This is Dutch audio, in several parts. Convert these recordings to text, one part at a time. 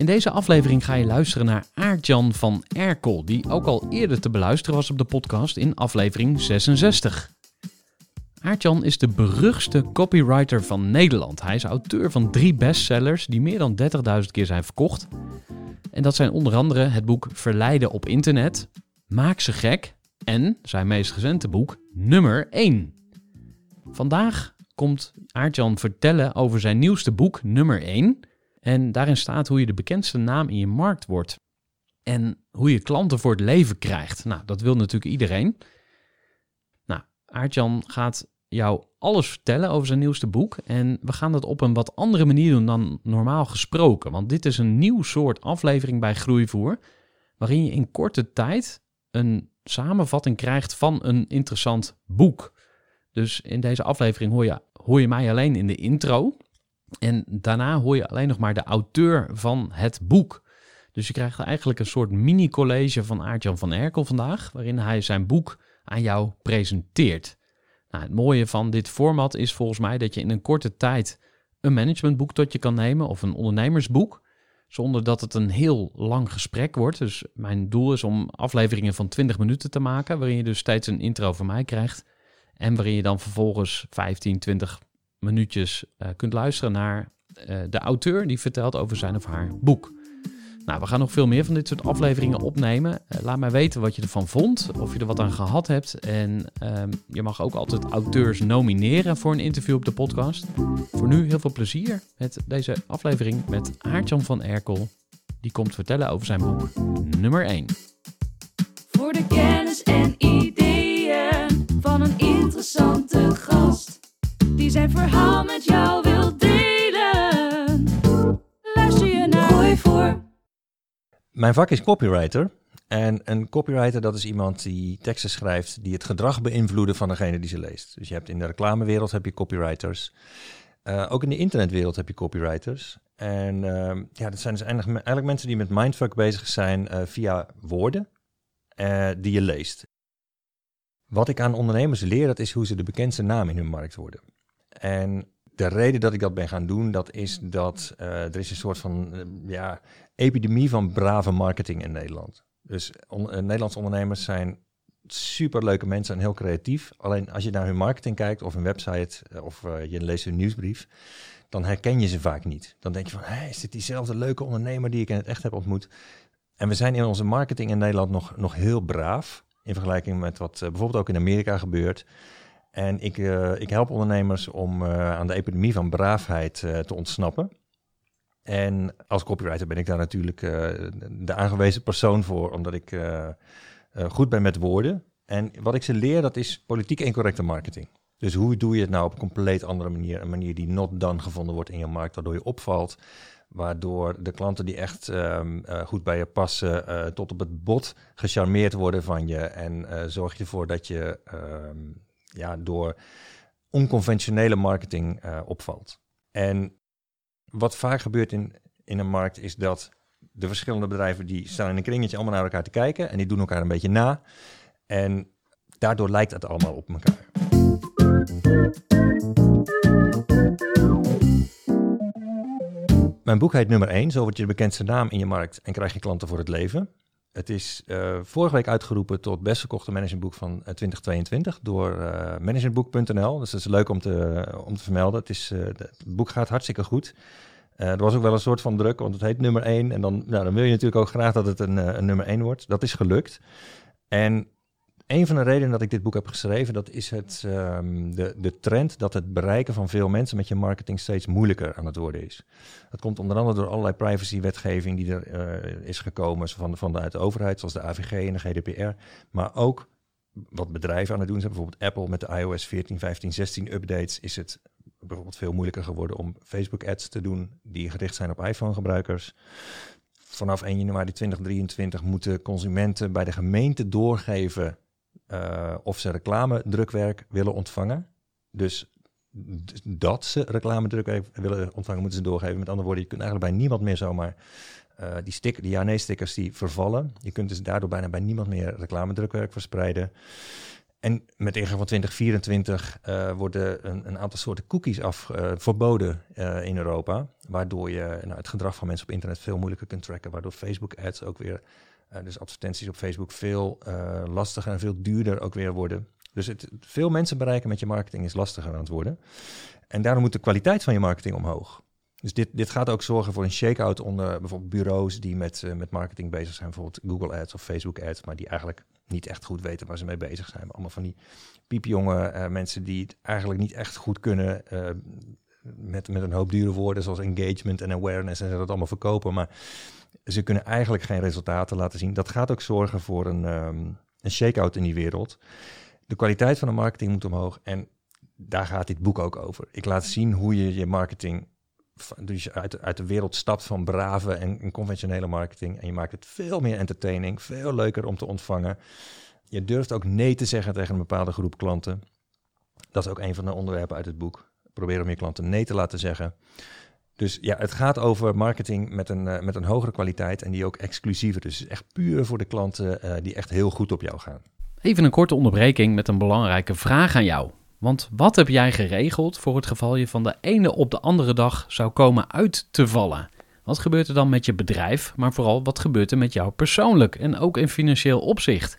In deze aflevering ga je luisteren naar Aartjan van Erkel, die ook al eerder te beluisteren was op de podcast in aflevering 66. Aartjan is de beruchtste copywriter van Nederland. Hij is auteur van drie bestsellers die meer dan 30.000 keer zijn verkocht. En dat zijn onder andere het boek Verleiden op internet, Maak ze gek en zijn meest recente boek Nummer 1. Vandaag komt Aartjan vertellen over zijn nieuwste boek Nummer 1 en daarin staat hoe je de bekendste naam in je markt wordt. En hoe je klanten voor het leven krijgt. Nou, dat wil natuurlijk iedereen. Nou, Aartjan gaat jou alles vertellen over zijn nieuwste boek. En we gaan dat op een wat andere manier doen dan normaal gesproken. Want dit is een nieuw soort aflevering bij Groeivoer. Waarin je in korte tijd een samenvatting krijgt van een interessant boek. Dus in deze aflevering hoor je, hoor je mij alleen in de intro. En daarna hoor je alleen nog maar de auteur van het boek. Dus je krijgt eigenlijk een soort mini-college van Aartjan van Erkel vandaag, waarin hij zijn boek aan jou presenteert. Nou, het mooie van dit format is volgens mij dat je in een korte tijd een managementboek tot je kan nemen of een ondernemersboek, zonder dat het een heel lang gesprek wordt. Dus mijn doel is om afleveringen van 20 minuten te maken, waarin je dus steeds een intro van mij krijgt en waarin je dan vervolgens 15, 20 minuutjes uh, kunt luisteren naar uh, de auteur die vertelt over zijn of haar boek. Nou, we gaan nog veel meer van dit soort afleveringen opnemen. Uh, laat mij weten wat je ervan vond, of je er wat aan gehad hebt. En ehm, je mag ook altijd auteurs nomineren voor een interview op de podcast. Voor nu heel veel plezier met deze aflevering met Aartjan van Erkel. Die komt vertellen over zijn boek nummer 1. Voor de kennis en ideeën van een interessante gast die zijn verhaal met jou wil delen. Luister je naar Gooi voor. Mijn vak is copywriter. En een copywriter, dat is iemand die teksten schrijft die het gedrag beïnvloeden van degene die ze leest. Dus je hebt in de reclamewereld heb je copywriters. Uh, ook in de internetwereld heb je copywriters. En uh, ja, dat zijn dus eigenlijk, mensen die met mindfuck bezig zijn uh, via woorden die je leest. Wat ik aan ondernemers leer, dat is hoe ze de bekendste naam in hun markt worden. En de reden dat ik dat ben gaan doen, dat is dat uh, er is een soort van uh, ja, epidemie van brave marketing in Nederland. Dus uh, Nederlandse ondernemers zijn superleuke mensen en heel creatief. Alleen als je naar hun marketing kijkt of hun website of je leest hun nieuwsbrief, dan herken je ze vaak niet. Dan denk je van, hey, is dit diezelfde leuke ondernemer die ik in het echt heb ontmoet? En we zijn in onze marketing in Nederland nog, nog heel braaf in vergelijking met wat bijvoorbeeld ook in Amerika gebeurt. En ik, uh, ik help ondernemers om uh, aan de epidemie van braafheid uh, te ontsnappen. En als copywriter ben ik daar natuurlijk de aangewezen persoon voor, omdat ik goed ben met woorden. En wat ik ze leer, dat is politiek incorrecte marketing. Dus hoe doe je het nou op een compleet andere manier? Een manier die not done gevonden wordt in je markt, waardoor je opvalt. Waardoor de klanten die echt um, goed bij je passen, tot op het bot gecharmeerd worden van je. En zorg je ervoor dat je um, ja, door onconventionele marketing uh, opvalt. En wat vaak gebeurt in, in een markt is dat de verschillende bedrijven die staan in een kringetje allemaal naar elkaar te kijken en die doen elkaar een beetje na. En daardoor lijkt het allemaal op elkaar. Mijn boek heet nummer 1, zo wordt je de bekendste naam in je markt en krijg je klanten voor het leven. Het is uh, vorige week uitgeroepen tot best verkochte managementboek van 2022 eh, door uh, managementboek.nl. Dus dat is leuk om te, om te vermelden. Het, is, het boek gaat hartstikke goed. er was ook wel een soort van druk, want het heet nummer 1. En dan, nou, dan wil je natuurlijk ook graag dat het een, een nummer 1 wordt. Dat is gelukt. En een van de redenen dat ik dit boek heb geschreven, dat is het, um, de, de trend dat het bereiken van veel mensen met je marketing steeds moeilijker aan het worden is. Dat komt onder andere door allerlei privacywetgeving die er uh, is gekomen van, van de, overheid, zoals de AVG en de GDPR. Maar ook wat bedrijven aan het doen zijn. Bijvoorbeeld Apple met de iOS 14, 15, 16 updates is het bijvoorbeeld veel moeilijker geworden om Facebook ads te doen die gericht zijn op iPhone gebruikers. Vanaf 1 januari 2023 moeten consumenten bij de gemeente doorgeven uh, of ze reclame-drukwerk willen ontvangen. Dus dat ze reclame-drukwerk willen ontvangen, moeten ze doorgeven. Met andere woorden, je kunt eigenlijk bij niemand meer zomaar uh, die, stick, die ja-nee-stickers die vervallen. Je kunt dus daardoor bijna bij niemand meer reclame-drukwerk verspreiden. En met ingang van 2024 uh, worden een, een, aantal soorten cookies af, verboden in Europa. Waardoor je nou, het gedrag van mensen op internet veel moeilijker kunt tracken. Waardoor Facebook ads ook weer uh, dus advertenties op Facebook veel uh, lastiger en veel duurder ook weer worden. Dus het, veel mensen bereiken met je marketing is lastiger aan het worden. En daarom moet de kwaliteit van je marketing omhoog. Dus dit, dit gaat ook zorgen voor een shake-out onder bijvoorbeeld bureaus die met, uh, met marketing bezig zijn. Bijvoorbeeld Google Ads of Facebook Ads, maar die eigenlijk niet echt goed weten waar ze mee bezig zijn. Allemaal van die piepjonge mensen die het eigenlijk niet echt goed kunnen met, met een hoop dure woorden zoals engagement en awareness en ze dat allemaal verkopen. Maar ze kunnen eigenlijk geen resultaten laten zien. Dat gaat ook zorgen voor een, um, een shake-out in die wereld. De kwaliteit van de marketing moet omhoog. En daar gaat dit boek ook over. Ik laat zien hoe je je marketing dus uit, uit de wereld stapt van brave en, en, conventionele marketing. En je maakt het veel meer entertaining, veel leuker om te ontvangen. Je durft ook nee te zeggen tegen een bepaalde groep klanten. Dat is ook een van de onderwerpen uit het boek. Probeer om je klanten nee te laten zeggen. Dus ja, het gaat over marketing met een, uh, met een hogere kwaliteit en die ook exclusiever. Dus echt puur voor de klanten uh, die echt heel goed op jou gaan. Even een korte onderbreking met een belangrijke vraag aan jou. Want wat heb jij geregeld voor het geval je van de ene op de andere dag zou komen uit te vallen? Wat gebeurt er dan met je bedrijf, maar vooral wat gebeurt er met jou persoonlijk en ook in financieel opzicht?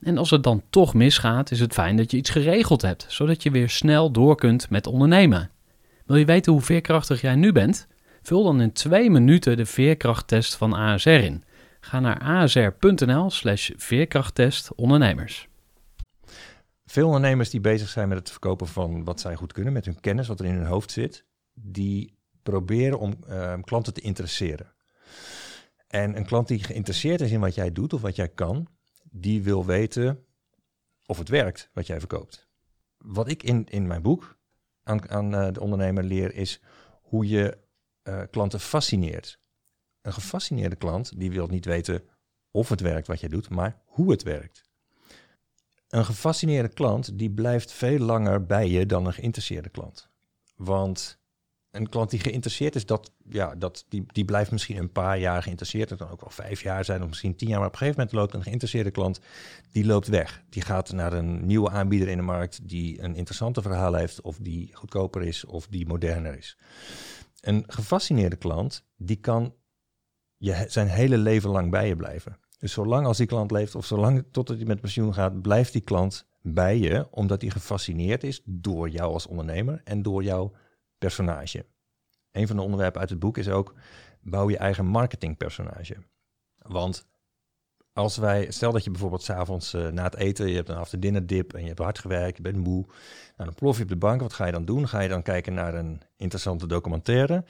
En als het dan toch misgaat, is het fijn dat je iets geregeld hebt, zodat je weer snel door kunt met ondernemen. Wil je weten hoe veerkrachtig jij nu bent? Vul dan in twee minuten de veerkrachttest van ASR in. Ga naar asr.nl/slash veerkrachttest ondernemers. Veel ondernemers die bezig zijn met het verkopen van wat zij goed kunnen, met hun kennis, wat er in hun hoofd zit, die proberen om uh, klanten te interesseren. En een klant die geïnteresseerd is in wat jij doet of wat jij kan, die wil weten of het werkt wat jij verkoopt. Wat ik in, in mijn boek aan, aan uh, de ondernemer leer is hoe je uh, klanten fascineert. Een gefascineerde klant die wil niet weten of het werkt wat jij doet, maar hoe het werkt. Een gefascineerde klant die blijft veel langer bij je dan een geïnteresseerde klant. Want een klant die geïnteresseerd is, dat, ja, dat, die, die blijft misschien een paar jaar geïnteresseerd. Het kan ook wel vijf jaar zijn of misschien tien jaar. Maar op een gegeven moment loopt een geïnteresseerde klant, die loopt weg. Die gaat naar een nieuwe aanbieder in de markt die een interessante verhaal heeft. Of die goedkoper is of die moderner is. Een gefascineerde klant, die kan je zijn hele leven lang bij je blijven. Dus zolang als die klant leeft of zolang totdat hij met pensioen gaat, blijft die klant bij je. Omdat hij gefascineerd is door jou als ondernemer en door jouw personage. Een van de onderwerpen uit het boek is ook bouw je eigen marketingpersonage. Want als wij, stel dat je bijvoorbeeld s'avonds uh, na het eten, je hebt een after dinner dip en je hebt hard gewerkt, je bent moe. Nou, dan plof je op de bank. Wat ga je dan doen? Ga je dan kijken naar een interessante documentaire?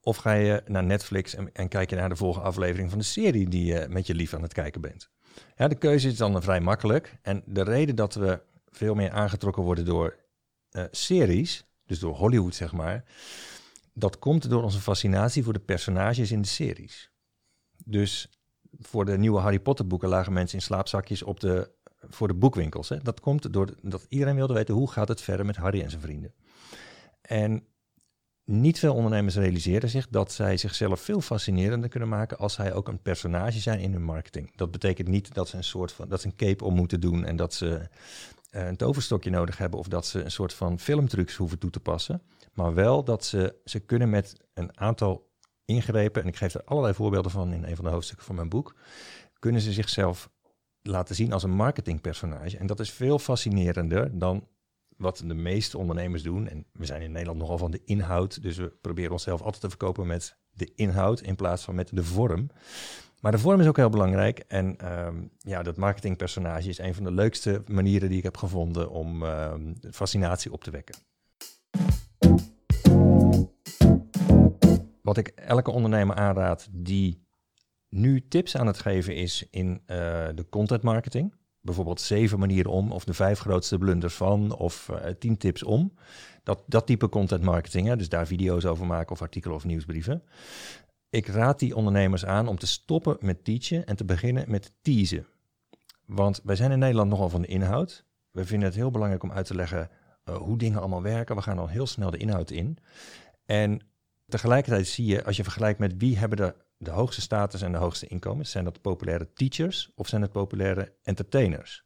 Of ga je naar Netflix en, kijk je naar de volgende aflevering van de serie die je met je lief aan het kijken bent? Ja, de keuze is dan vrij makkelijk. En de reden dat we veel meer aangetrokken worden door eh, series, dus door Hollywood zeg maar, dat komt door onze fascinatie voor de personages in de series. Dus voor de nieuwe Harry Potter boeken lagen mensen in slaapzakjes op de, voor de boekwinkels. Hè? Dat komt doordat iedereen wilde weten hoe gaat het verder met Harry en zijn vrienden. En niet veel ondernemers realiseren zich dat zij zichzelf veel fascinerender kunnen maken als zij ook een personage zijn in hun marketing. Dat betekent niet dat ze een soort van dat ze een cape om moeten doen en dat ze een toverstokje nodig hebben of dat ze een soort van filmtrucs hoeven toe te passen. Maar wel dat ze, ze kunnen met een aantal ingrepen, en ik geef er allerlei voorbeelden van in een van de hoofdstukken van mijn boek, kunnen ze zichzelf laten zien als een marketingpersonage. En dat is veel fascinerender dan wat de meeste ondernemers doen. En we zijn in Nederland nogal van de inhoud, dus we proberen onszelf altijd te verkopen met de inhoud in plaats van met de vorm. Maar de vorm is ook heel belangrijk. En ehm, ja, dat marketingpersonage is een van de leukste manieren die ik heb gevonden om ehm, fascinatie op te wekken. Wat ik elke ondernemer aanraad die nu tips aan het geven is in uh, de content marketing. Bijvoorbeeld zeven manieren om, of de vijf grootste blunders van, of uh, tien tips om. Dat, dat type content marketing, hè, dus daar video's over maken of artikelen of nieuwsbrieven. Ik raad die ondernemers aan om te stoppen met teachen en te beginnen met teasen. Want wij zijn in Nederland nogal van de inhoud. We vinden het heel belangrijk om uit te leggen uh, hoe dingen allemaal werken. We gaan al heel snel de inhoud in. En tegelijkertijd zie je, als je vergelijkt met wie hebben de, de hoogste status en de hoogste inkomens, zijn dat populaire teachers of zijn het populaire entertainers?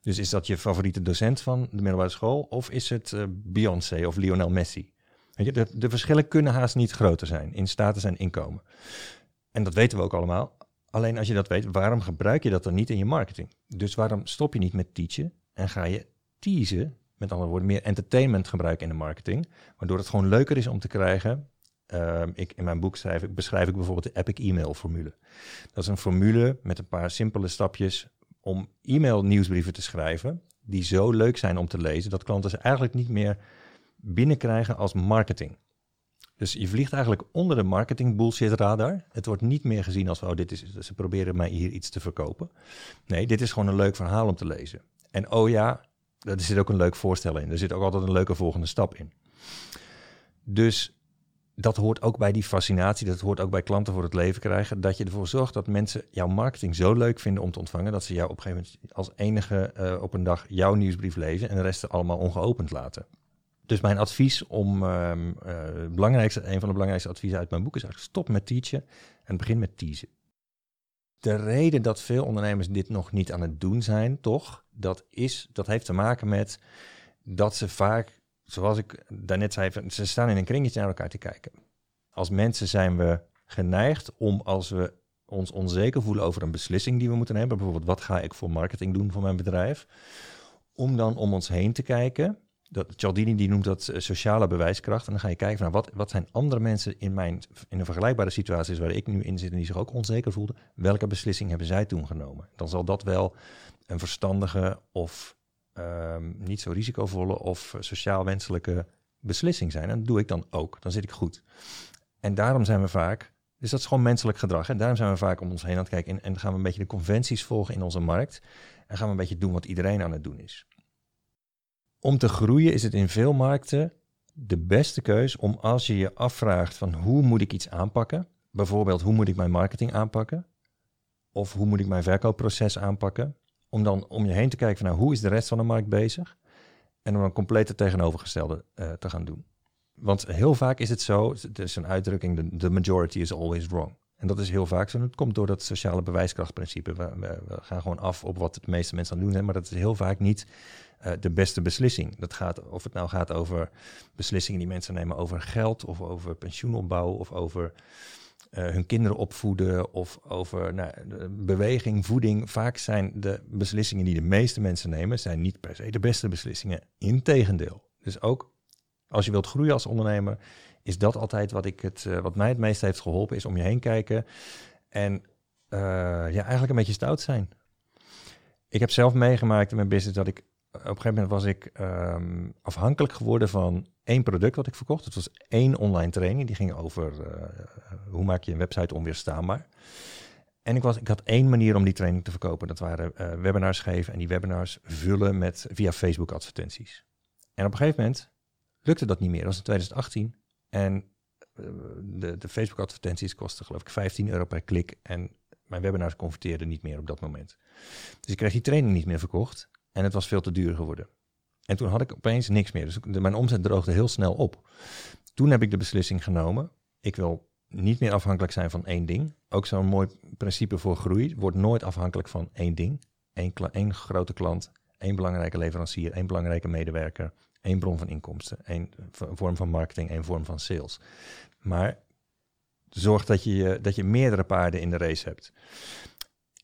Dus is dat je favoriete docent van de middelbare school of is het uh, Beyoncé of Lionel Messi? Weet je, de, verschillen kunnen haast niet groter zijn in status en inkomen. En dat weten we ook allemaal. Alleen als je dat weet, waarom gebruik je dat dan niet in je marketing? Dus waarom stop je niet met teachen en ga je teasen, met andere woorden, meer entertainment gebruiken in de marketing, waardoor het gewoon leuker is om te krijgen. Uh, ik, in mijn boek schrijf beschrijf ik bijvoorbeeld de Epic E-mail formule. Dat is een formule met een paar simpele stapjes om e-mail nieuwsbrieven te schrijven, die zo leuk zijn om te lezen, dat klanten ze eigenlijk niet meer binnenkrijgen als marketing. Dus je vliegt eigenlijk onder de marketing bullshit radar. Het wordt niet meer gezien als, oh, dit is, ze proberen mij hier iets te verkopen. Nee, dit is gewoon een leuk verhaal om te lezen. En oh ja, er zit ook een leuk voorstel in. Er zit ook altijd een leuke volgende stap in. Dus dat hoort ook bij die fascinatie, dat hoort ook bij klanten voor het leven krijgen, dat je ervoor zorgt dat mensen jouw marketing zo leuk vinden om te ontvangen, dat ze jou op een gegeven moment als enige uh, op een dag jouw nieuwsbrief lezen en de rest allemaal ongeopend laten. Dus mijn advies om, uh, uh, belangrijkste, een van de belangrijkste adviezen uit mijn boek is eigenlijk stop met teachen en begin met teasen. De reden dat veel ondernemers dit nog niet aan het doen zijn, toch, dat, is, dat heeft te maken met dat ze vaak, zoals ik daarnet zei, ze staan in een kringetje naar elkaar te kijken. Als mensen zijn we geneigd om als we ons onzeker voelen over een beslissing die we moeten nemen, bijvoorbeeld wat ga ik voor marketing doen voor mijn bedrijf, om dan om ons heen te kijken dat, Cialdini die noemt dat eh, sociale bewijskracht. En dan ga je kijken van nou, wat, wat zijn andere mensen in, mijn, in een vergelijkbare situatie waar ik nu in zit en die zich ook onzeker voelden. Welke beslissing hebben zij toen genomen? Dan zal dat wel een verstandige of um, niet zo risicovolle of sociaal wenselijke beslissing zijn. En dat doe ik dan ook. Dan zit ik goed. En daarom zijn we vaak, dus dat is gewoon menselijk gedrag. En daarom zijn we vaak om ons heen aan het kijken en, en gaan we een beetje de conventies volgen in onze markt. En gaan we een beetje doen wat iedereen aan het doen is. Om te groeien is het in veel markten de beste keus om als je je afvraagt van hoe moet ik iets aanpakken, bijvoorbeeld hoe moet ik mijn marketing aanpakken, of hoe moet ik mijn verkoopproces aanpakken, om dan om je heen te kijken van nou, hoe is de rest van de markt bezig en om een complete tegenovergestelde uh, te gaan doen. Want heel vaak is het zo, het is een uitdrukking, the majority is always wrong. En dat is heel vaak zo. Het komt door dat sociale bewijskrachtprincipe. We, we, gaan gewoon af op wat de meeste mensen aan doen zijn, maar dat is heel vaak niet uh, de beste beslissing. Dat gaat, of het nou gaat over beslissingen die mensen nemen over geld, of over pensioenopbouw, of over uh, hun kinderen opvoeden, of over nou, beweging, voeding. Vaak zijn de beslissingen die de meeste mensen nemen, zijn niet per se de beste beslissingen. Integendeel. Dus ook als je wilt groeien als ondernemer, is dat altijd wat, ik het, uh, wat mij het meest heeft geholpen, is om je heen kijken en ja, eigenlijk een beetje stout zijn. Ik heb zelf meegemaakt in mijn business dat ik op een gegeven moment was ik um, afhankelijk geworden van één product wat ik verkocht. Het was één online training. Die ging over uh, hoe maak je een website onweerstaanbaar. En ik, was, ik had één manier om die training te verkopen. Dat waren eh, webinars geven en die webinars vullen met, via Facebook advertenties. En op een gegeven moment lukte dat niet meer. Dat was in 2018. En eh, de, de Facebook advertenties kosten geloof ik 15 euro per klik. En mijn webinars converteerden niet meer op dat moment. Dus ik kreeg die training niet meer verkocht. En het was veel te duur geworden. En toen had ik opeens niks meer. Dus mijn omzet droogde heel snel op. Toen heb ik de beslissing genomen. Ik wil niet meer afhankelijk zijn van één ding. Ook zo'n mooi principe voor groei. Word nooit afhankelijk van één ding. Eén, één grote klant, één belangrijke leverancier, één belangrijke medewerker, één bron van inkomsten, één vorm van marketing, één vorm van sales. Maar zorg dat je, dat je meerdere paarden in de race hebt.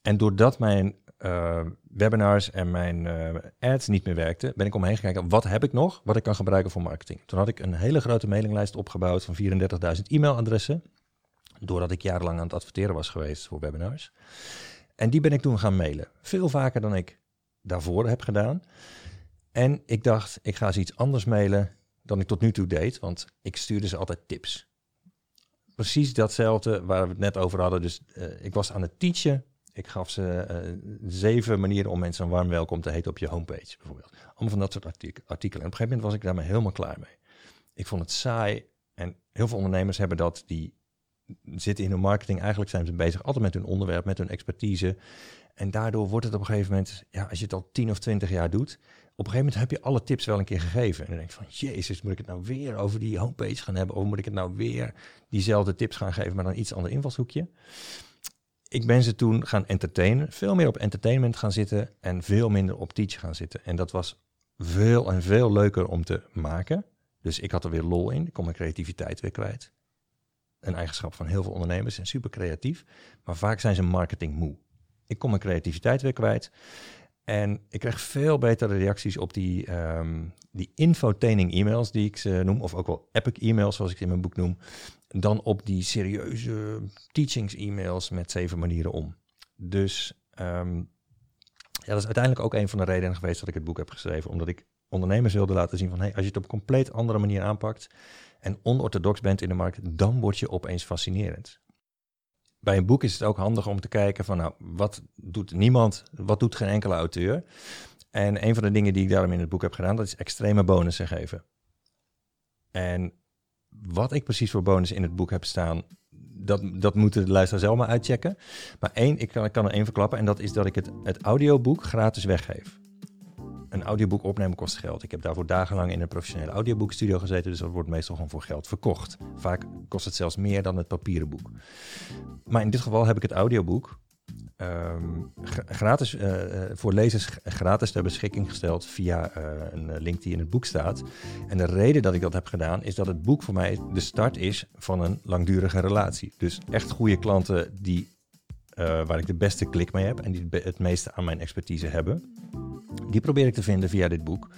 En doordat mijn eh, webinars en mijn eh, ads niet meer werkten, ben ik omheen gekeken, wat heb ik nog wat ik kan gebruiken voor marketing? Toen had ik een hele grote mailinglijst opgebouwd van 34.000 e-mailadressen, doordat ik jarenlang aan het adverteren was geweest voor webinars. En die ben ik toen gaan mailen. Veel vaker dan ik daarvoor heb gedaan. En ik dacht, ik ga ze iets anders mailen dan ik tot nu toe deed, want ik stuurde ze altijd tips. Precies datzelfde waar we het net over hadden. Dus eh, ik was aan het teachen. Ik gaf ze eh, zeven manieren om mensen een warm welkom te heten op je homepage, bijvoorbeeld. Allemaal van dat soort artik- artikelen. En op een gegeven moment was ik daarmee helemaal klaar mee. Ik vond het saai. En heel veel ondernemers hebben dat, die zitten in hun marketing. Eigenlijk zijn ze bezig altijd met hun onderwerp, met hun expertise. En daardoor wordt het op een gegeven moment, ja, als je het al 10 of 20 jaar doet, op een gegeven moment heb je alle tips wel een keer gegeven. En dan denk je van, jezus, moet ik het nou weer over die homepage gaan hebben? Of moet ik het nou weer diezelfde tips gaan geven, maar dan iets ander invalshoekje? Ik ben ze toen gaan entertainen, veel meer op entertainment gaan zitten en veel minder op teach gaan zitten. En dat was veel en veel leuker om te maken. Dus ik had er weer lol in, ik kon mijn creativiteit weer kwijt. Een eigenschap van heel veel ondernemers en super creatief, maar vaak zijn ze marketing moe. Ik kon mijn creativiteit weer kwijt. En ik kreeg veel betere reacties op die, ehm die infotaining e-mails die ik ze noem, of ook wel epic e-mails zoals ik ze in mijn boek noem, dan op die serieuze teachings e-mails met zeven manieren om. Dus ehm, ja, dat is uiteindelijk ook een van de redenen geweest dat ik het boek heb geschreven, omdat ik ondernemers wilde laten zien van, hey, als je het op een compleet andere manier aanpakt en onorthodox bent in de markt, dan word je opeens fascinerend bij een boek is het ook handig om te kijken van, nou, wat doet niemand, wat doet geen enkele auteur? En een van de dingen die ik daarom in het boek heb gedaan, dat is extreme bonussen geven. En wat ik precies voor bonus in het boek heb staan, dat, dat moeten de luisteraar zelf maar uitchecken. Maar één, ik kan, ik kan er één verklappen en dat is dat ik het, het audioboek gratis weggeef. Een audioboek opnemen kost geld. Ik heb daarvoor dagenlang in een professionele audioboekstudio gezeten, dus dat wordt meestal gewoon voor geld verkocht. Vaak kost het zelfs meer dan het papieren boek. Maar in dit geval heb ik het audioboek gra- gratis, eh, eh, voor lezers gratis ter beschikking gesteld via eh, een link die in het boek staat. En de reden dat ik dat heb gedaan is dat het boek voor mij de start is van een langdurige relatie. Dus echt goede klanten die, waar ik de beste klik mee heb en die het meeste aan mijn expertise hebben. Die probeer ik te vinden via dit boek.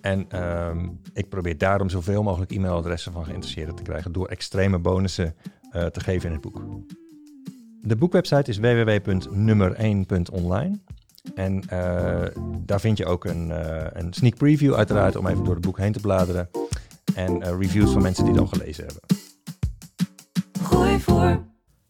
En ehm, ik probeer daarom zoveel mogelijk e-mailadressen van geïnteresseerden te krijgen door extreme bonussen eh, te geven in het boek. De boekwebsite is www.nummer1.online. En eh, daar vind je ook een, eh, een sneak preview uiteraard om even door het boek heen te bladeren. En reviews van mensen die het al gelezen hebben. Gooi voor.